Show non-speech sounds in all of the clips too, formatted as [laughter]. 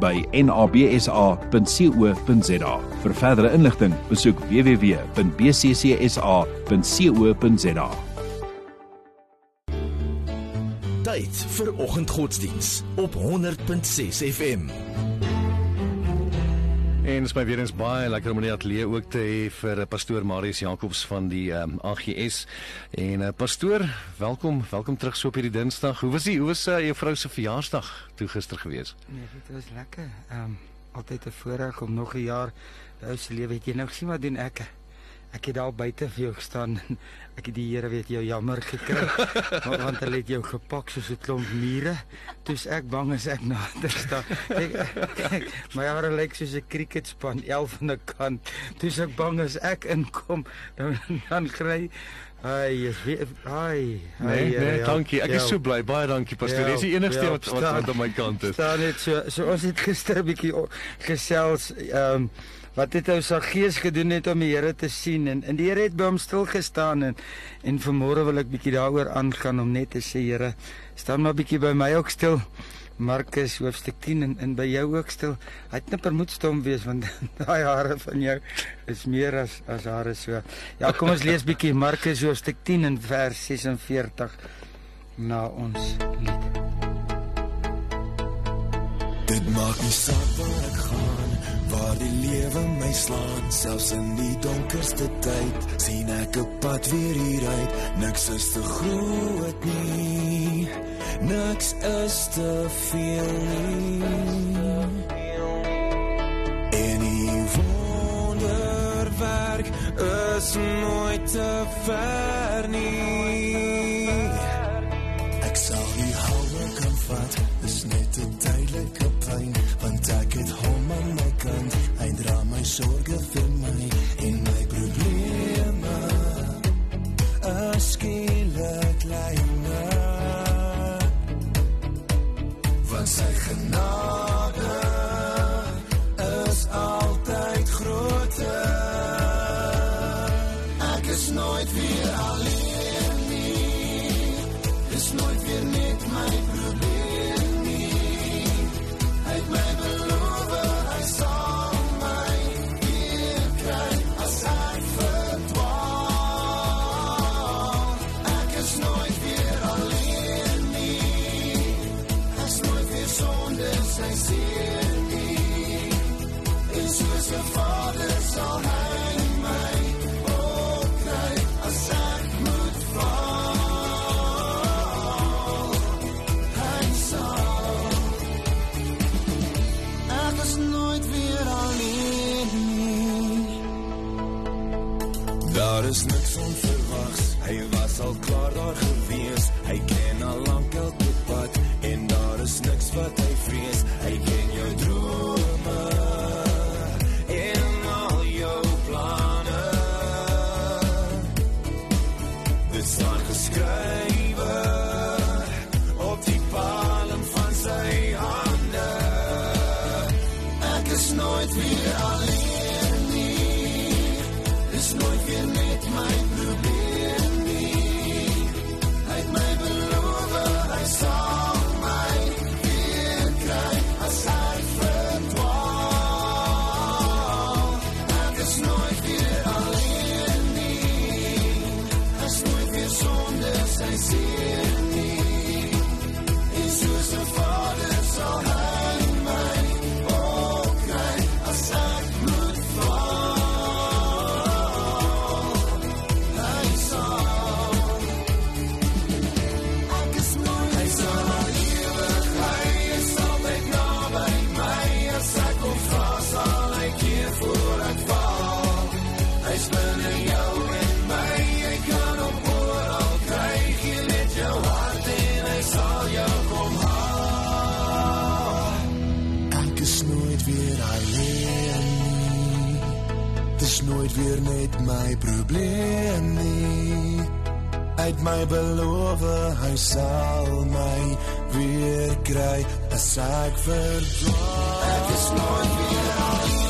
by nabsa.co.za. Vir verdere inligting, besoek www.bccsa.co.za. Tyd vir oggendgodsdiens op 100.6 FM. En dit is my weer eens baie lekker om in die ateljee ook te hê vir eh, pastoor Marius Jacobs van die um, AGS. En uh, pastoor, welkom, welkom terug so op hierdie Dinsdag. Hoe was die hoe was uh, jou vrou se verjaarsdag toe gister gewees? Nee, dit was lekker. Ehm um, altyd 'n voorreg om nog 'n jaar ou se lewe. Het jy nou gesien wat doen ek? Ek het daar buite vir jou gestaan [laughs] ek het die Here weet jou jammer gekry [laughs] want, want hulle het jou gepak soos 'n klomp mure. Toe's ek bang as ek [laughs] nader staan. Ek, ek, my hare lyk soos 'n cricketspan 11 aan 'n kant. Toe's ek bang as ek inkom dan dan kry Ai, is weer ai. Nee, nee, dankie. Ek is so bly. Baie dankie pastoor. Dis die enigste wat wat aan my kant is. Staan net so so ons het gister 'n bietjie gesels ehm um, wat het ou sy gees gedoen het om die Here te sien en en die Here het by hom stil gestaan en en vanmôre wil ek bietjie daaroor aangaan om net te sê Here staan maar bietjie by my ook stil. Markus hoofstuk 10 en en by jou ook stil. Hy het net vermoed stom wees want [laughs] daai hare van jou is meer as as hare so. Ja kom ons lees bietjie Markus hoofstuk 10 en vers 46 na ons lied. Dit maak nie saak waar ek gaan waar die lewe my slaan selfs in die donkerste tyd sien ek 'n pad weer hieruit niks is te groot nie. Niks is te veel nie. En die wonderwerk is nooit te ver nie. Ek sal die hou kan vat dis net 'n tydelike pyn want ek het hom aan my kant. Hy dra my sorge vir my en my probleme. Skielik kleiner Daar is niks probleem nie. Het my beloof hy sal my weer kry as ek verdwaal. Ek is nooit weer alleen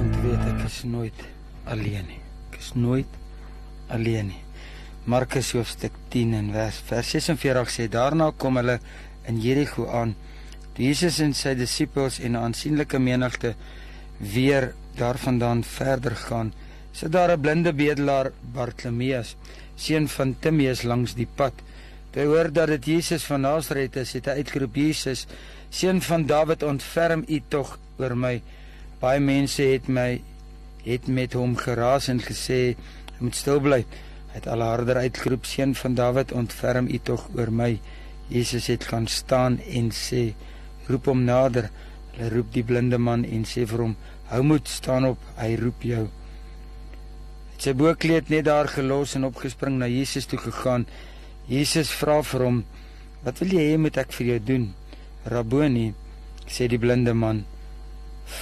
om te weet ek is nooit alleen nie. Ek is nooit alleen nie. Markus hoofstuk 10 en vers vers 46 sê daarna kom hulle in Jerigo aan. Jesus en sy disippels en 'n aansienlike menigte weer daarvandaan verder gaan, sit daar 'n blinde bedelaar Bartimeus, seun van Timeus langs die pad. Toe hy hoor dat dit Jesus van Nasaret is, het hy uitgeroep: "Jesus, seun van Dawid, ontferm U tog oor my." Baie mense het my het met hom geraas en gesê, "Hy moet stil bly." Hy het al harder uitgeroep: "Seun van Dawid, ontferm U tog oor my." Jesus het gaan staan en sê: "Roep hom nader." Hulle roep die blinde man en sê vir hom: "Hou moed, staan op, hy roep jou." Het sy boekleed net daar gelos en opgespring na Jesus toe gegaan. Jesus vra vir hom: "Wat wil jy hê moet ek vir jou doen?" "Rabboni," sê die blinde man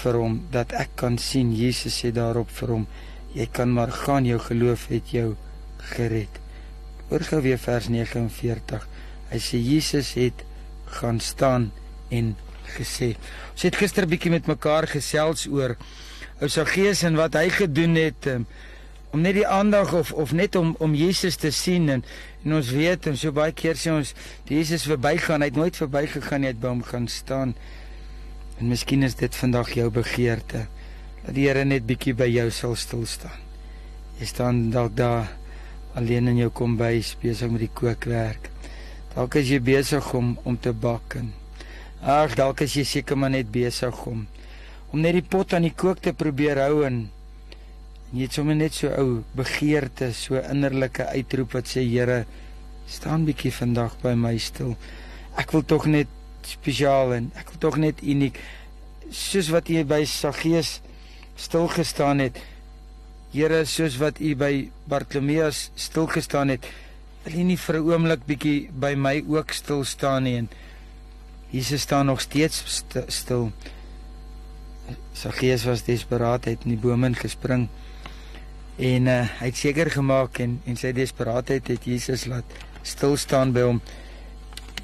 vir hom dat ek kan sien. Jesus sê daarop vir hom: "Jy kan maar gaan, jou geloof het jou gered." Hoor gou weer vers 49. Hy sê Jesus het gaan staan en gesê. Ons het gister bietjie met mekaar gesels oor ou Saggeus en wat hy gedoen het um, om net die aandag of of net om om Jesus te sien en en ons weet en so baie keer sê ons Jesus verbygaan, hy het nooit verbygegaan, hy het by hom gaan staan. En miskien is dit vandag jou begeerte dat die Here net bietjie by jou sal stil staan. Jy staan dalk daar alleen in jou kombuis besig met die kookwerk. Dalk is jy besig om om te bak en ag dalk is jy seker maar net besig om om net die pot aan die kook te probeer hou en jy het sommer net so ou begeerte, so innerlike uitroep wat sê Here, staan bietjie vandag by my stil. Ek wil tog net spesiaal en ek wil tog net uniek soos wat jy by Saggeus stil gestaan het. Here, soos wat u by Bartimeus stil gestaan het, wil u nie vir 'n oomblik bietjie by my ook stil staan nie en Jesus staan nog steeds st stil. Saggeus was desperaat, het in die bome gespring en uh, hy het seker gemaak en en sy desperaatheid het Jesus laat stil staan by hom.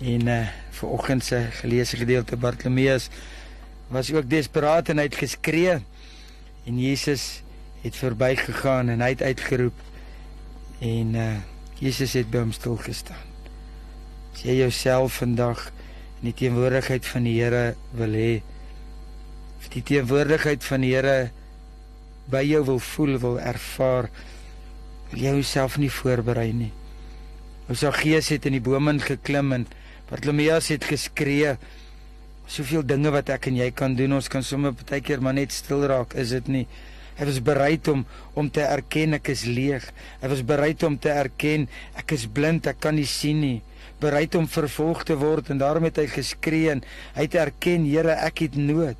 En uh, vir oggend se geleesde gedeelte Bartimeus was ook desperaat en hy het geskree en Jesus het verbygegaan en hy het uitgeroep en uh, Jesus het by hom stil gestaan. As jy jouself vandag in die teenwoordigheid van die Here wil hê, of die teenwoordigheid van die Here by jou wil voel, wil ervaar, wil jy jouself nie voorberei nie. Ons Gees het in die bome geklim en Bartimeus het geskree. Soveel dinge wat ek en jy kan doen. Ons kan sommer partykeer maar net stil raak, is dit nie? Hy was bereid om om te erken ek is leeg. Hy was bereid om te erken ek is blind, ek kan nie sien nie. Bereid om vervolg te word en daarom het hy geskree hy het erken, Here, ek het nood.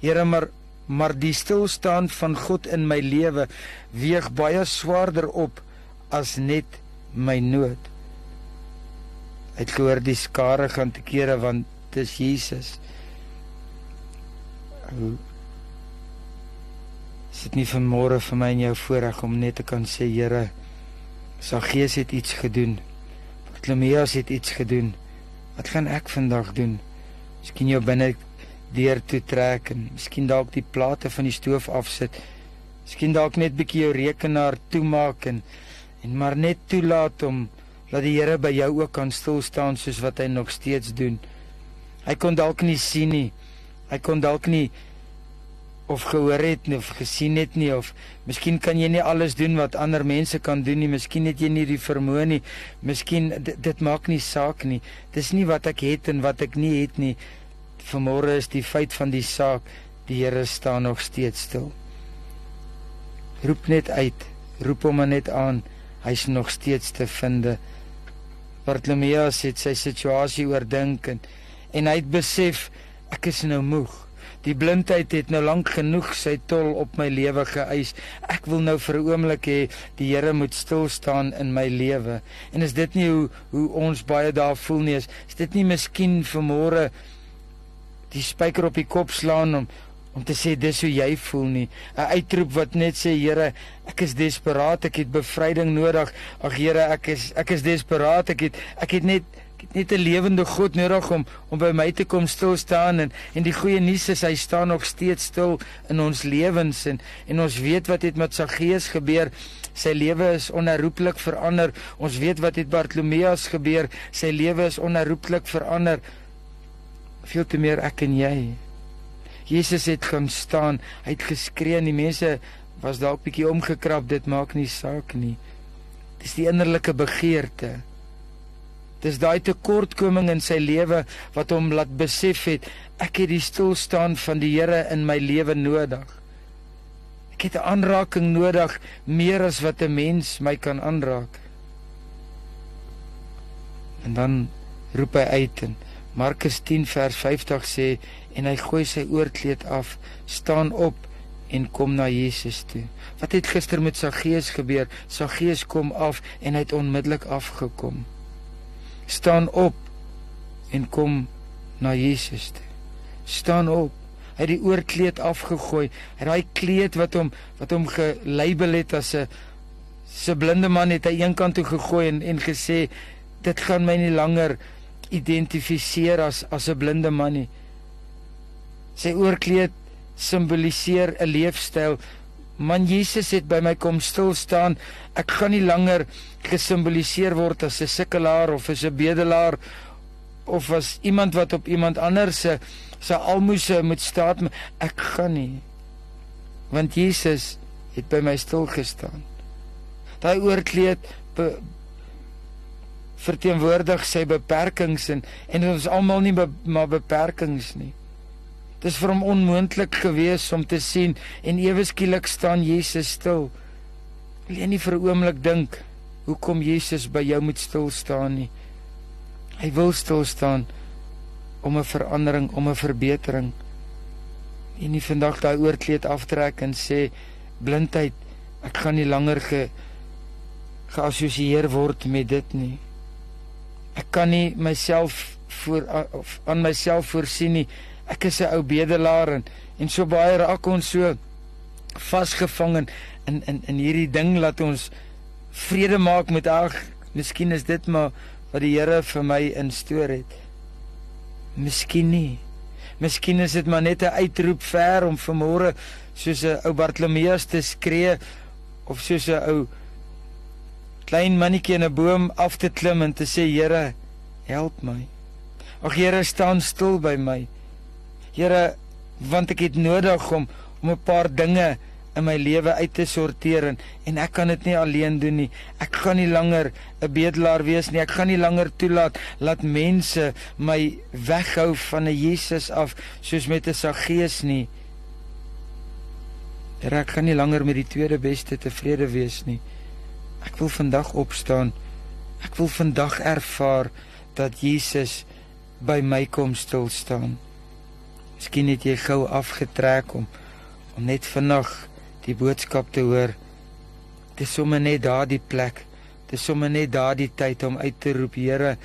Here, maar maar die stilstaan van God in my lewe weeg baie swaarder op as net my nood. Hy het gehoor die skare gaan te kere want dis Jesus. Hoe is dit nie vanmôre vir my en jou voorreg om net te kan sê Here, Saggeus het iets gedoen. Bartimeus het iets gedoen. Wat gaan ek vandag doen? Miskien jou binne deur toe trek en miskien dalk die plate van die stoof afsit. Miskien dalk net bietjie jou rekenaar toemaak en en maar net toelaat om dat die Here by jou ook kan stil staan soos wat hy nog steeds doen. Hy kon dalk nie sien nie. Hy kon dalk nie of gehoor het nie of gesien het nie of miskien kan jy nie alles doen wat ander mense kan doen nie. Miskien het jy nie die vermoë nie. Miskien dit, dit maak nie saak nie. Dis nie wat ek het en wat ek nie het nie. Vanmôre is die feit van die saak, die Here staan nog steeds stil. Roep net uit, roep hom net aan. Hy's nog steeds te vind. Bartimeus het sy situasie oordink en, en hy het besef ek is nou moeg. Die blindheid het nou lank genoeg sy tol op my lewe geëis. Ek wil nou vir 'n oomblik hê die Here moet stil staan in my lewe. En is dit nie hoe hoe ons baie daar voel nie? Is, is dit nie miskien vir môre die spyker op die kop slaan om om te sê dis hoe jy voel nie. 'n uitroep wat net sê Here ek is desperaat ek het bevryding nodig. Ag Here ek is ek is desperaat ek het ek het net ek het net 'n lewende God nodig om om by my te kom stil staan en en die goeie nuus is hy staan nog steeds stil in ons lewens en en ons weet wat het met Saggeus gebeur. Sy lewe is onherroepelik verander. Ons weet wat het Bartolomeus gebeur. Sy lewe is onherroepelik verander. Veel te meer ek en jy Jesus het gaan staan, hy het geskree en die mense was dalk bietjie omgekrap, dit maak nie saak nie. Dis die innerlike begeerte. Dis daai tekortkoming in sy lewe wat hom laat besef het ek het die stilstaan van die Here in my lewe nodig. Ek het 'n aanraking nodig meer as wat 'n mens my kan aanraak. En dan roep hy uit en Markus 10 vers 50 sê en hy gooi sy oorkleed af, staan op en kom na Jesus toe. Wat het gister met sy gees gebeur? Sy gees kom af en hy het onmiddellik afgekom. Staan op en kom na Jesus toe. Staan op. Hy het die oorkleed afgegooi. Hy daai kleed wat hom wat hom gelabel het as 'n se blinde man het hy eenkant toe gegooi en en gesê dit gaan my nie langer identifiseer as as 'n blinde man nie. Sy oorkleed simboliseer 'n leefstyl. Man Jesus het by my kom stil staan. Ek gaan nie langer gesimboliseer word as 'n sukkelaar of as 'n bedelaar of as iemand wat op iemand anders se se almoses moet staan. Ek gaan nie. Want Jesus het by my stil gestaan. Daai oorkleed be, verteenwoordig sy beperkings en en ons almal nie be, maar beperkings nie. Dit is vir hom onmoontlik gewees om te sien en ewe skielik staan Jesus stil. Wil jy nie vir 'n oomblik dink hoekom Jesus by jou moet stil staan nie? Hy wil stil staan om 'n verandering, om 'n verbetering. En nie vandag daai oorkleed aftrek en sê blindheid, ek gaan nie langer ge geassosieer word met dit nie. Ek kan nie myself voor of aan myself voorsien nie. Ek is 'n ou bedelaar en en so baie raak ons so vasgevang in in in, in hierdie ding laat ons vrede maak met ag miskien is dit maar wat die Here vir my instoor het. Miskien nie. Miskien is dit maar net 'n uitroep ver om vanmôre soos 'n ou Bartolomeus te skree of soos 'n ou klein mannetjie in 'n boom af te klim en te sê Here help my ag Here staan stil by my Here, want ek het nodig om om 'n paar dinge in my lewe uit te sorteer en, en ek kan dit nie alleen doen nie. Ek gaan nie langer 'n bedelaar wees nie. Ek gaan nie langer toelaat laat mense my weghou van 'n Jesus af soos met 'n Saggeus nie. Here, ek gaan nie langer met die tweede beste tevrede wees nie. Ek wil vandag opstaan. Ek wil vandag ervaar dat Jesus by my kom stil staan. Miskien het jy gou afgetrek om om net vinnig die boodskap te hoor. Dis sommer net daardie plek. Dis sommer net daardie tyd om uit te roep, Here,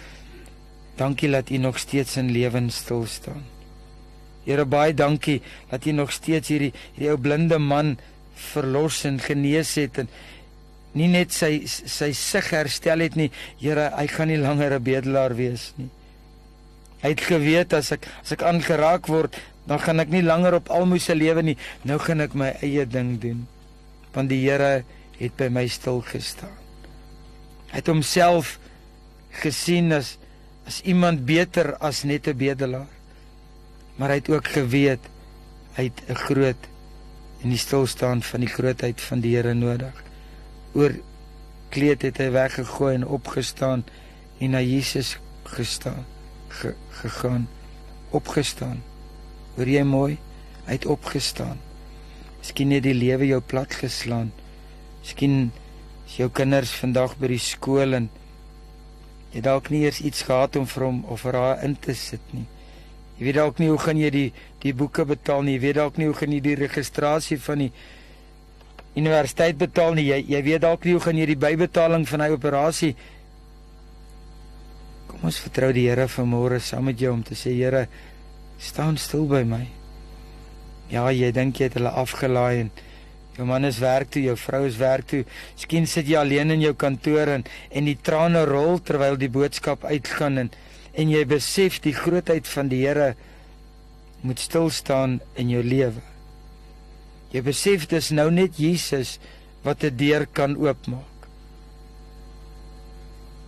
dankie dat U nog steeds in lewens stil staan. Here, baie dankie dat U nog steeds hierdie hierdie ou blinde man verlos en genees het en nie net sy sy sig herstel het nie. Here, hy gaan nie langer 'n bedelaar wees nie. Hy het geweet as ek as ek aangeraak word, dan gaan ek nie langer op almoes se lewe nie. Nou gaan ek my eie ding doen. Want die Here het by my stil gestaan. Hy het homself gesien as as iemand beter as net 'n bedelaar. Maar hy het ook geweet hy het 'n groot en die stil staan van die grootheid van die Here nodig. Oor kleed het hy weggegooi en opgestaan en na Jesus gestaan ge, gegaan opgestaan. Hoor jy mooi? Hy het opgestaan. Miskien het die lewe jou plat geslaan. Miskien is jou kinders vandag by die skool en jy dalk nie eers iets gehad om vir hom of vir haar in te sit nie. Jy weet dalk nie hoe gaan jy die die boeke betaal nie. Jy weet dalk nie hoe gaan jy die registrasie van die universiteit betaal nie. Jy jy weet dalk nie hoe gaan jy die bybetaling van hy operasie Kom ons vertrou die Here vanmôre saam met jou om te sê Here, staan stil by my. Ja, jy dink jy het hulle afgelaai en jou man is werk toe, jou vrou is werk toe. Miskien sit jy alleen in jou kantoor en en die trane rol terwyl die boodskap uitgaan en en jy besef die grootheid van die Here moet stil staan in jou lewe. Jy besef dis nou net Jesus wat 'n deur kan oopmaak.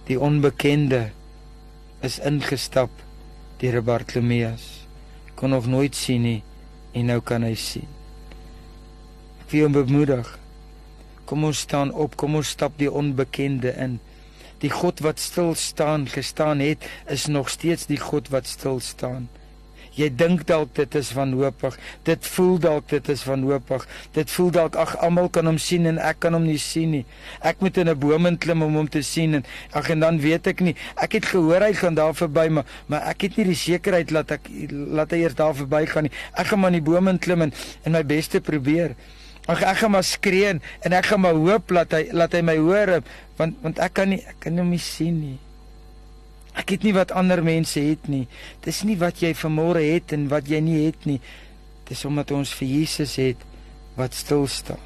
Die onbekende is ingestap deur Bartolomeus. Kon nog nooit sien nie en nou kan hy sien. Ek wil hom bemoedig. Kom ons staan op, kom ons stap die onbekende in. Die God wat stil staan, gestaan het, is nog steeds die God wat stil staan. Jy dink dalk dit is wanhoopig. Dit voel dalk dit is wanhoopig. Dit voel dalk ag almal kan hom sien en ek kan hom nie sien nie. Ek moet in 'n boom klim om hom te sien en ag en dan weet ek nie. Ek het gehoor hy gaan daar verby maar maar ek het nie die sekerheid dat ek laat hy eers daar verby gaan nie. Ek gaan maar in die boom klim en en my bes te probeer. Ag ek gaan maar skree en ek gaan maar hoop dat hy laat hy my hoor want want ek kan nie ek kan hom nie sien nie. Ek het nie wat ander mense het nie. Dis nie wat jy vanmôre het en wat jy nie het nie. Dis omdat ons vir Jesus het wat stil staan.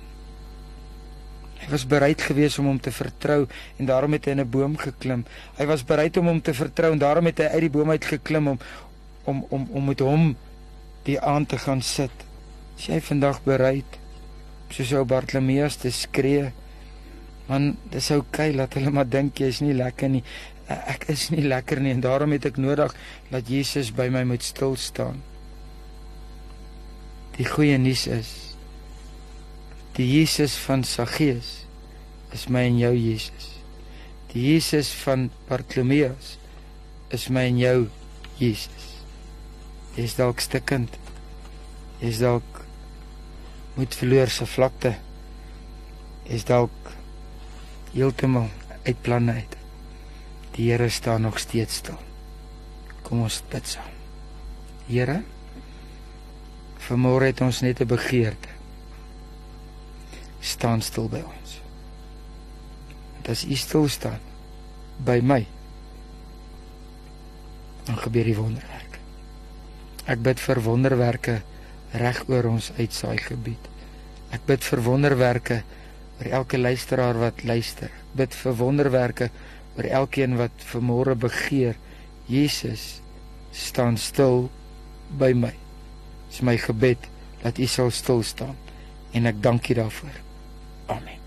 Hy was bereid geweest om hom te vertrou en daarom het hy in 'n boom geklim. Hy was bereid om hom te vertrou en daarom het hy uit die boom uit geklim om om om om met hom die aand te gaan sit. Is jy vandag bereid soos ou Bartolomeus te skree? Man, dis oukei okay, laat hulle maar dink jy is nie lekker nie ek is nie lekker nie en daarom het ek nodig dat Jesus by my moet stil staan. Die goeie nuus is die Jesus van Saggeus is my en jou Jesus. Die Jesus van Bartolomeus is my en jou Jesus. Jy's dalk stikkend. Jy's dalk moet verloor se vlakte. Jy's dalk heeltemal uit plan uit. Die Here staan nog steeds stil. Kom ons bid saam. Here, vanmôre het ons net 'n begeerte. Staan stil by ons. Want as U stil staan by my, dan gebeur die wonderwerk. Ek bid vir wonderwerke reg oor ons uitsaai gebied. Ek bid vir wonderwerke vir elke luisteraar wat luister. Ek bid vir wonderwerke vir elkeen wat vanmôre begeer Jesus staan stil by my. Dis my gebed dat U sal stil staan en ek dank U daarvoor. Amen.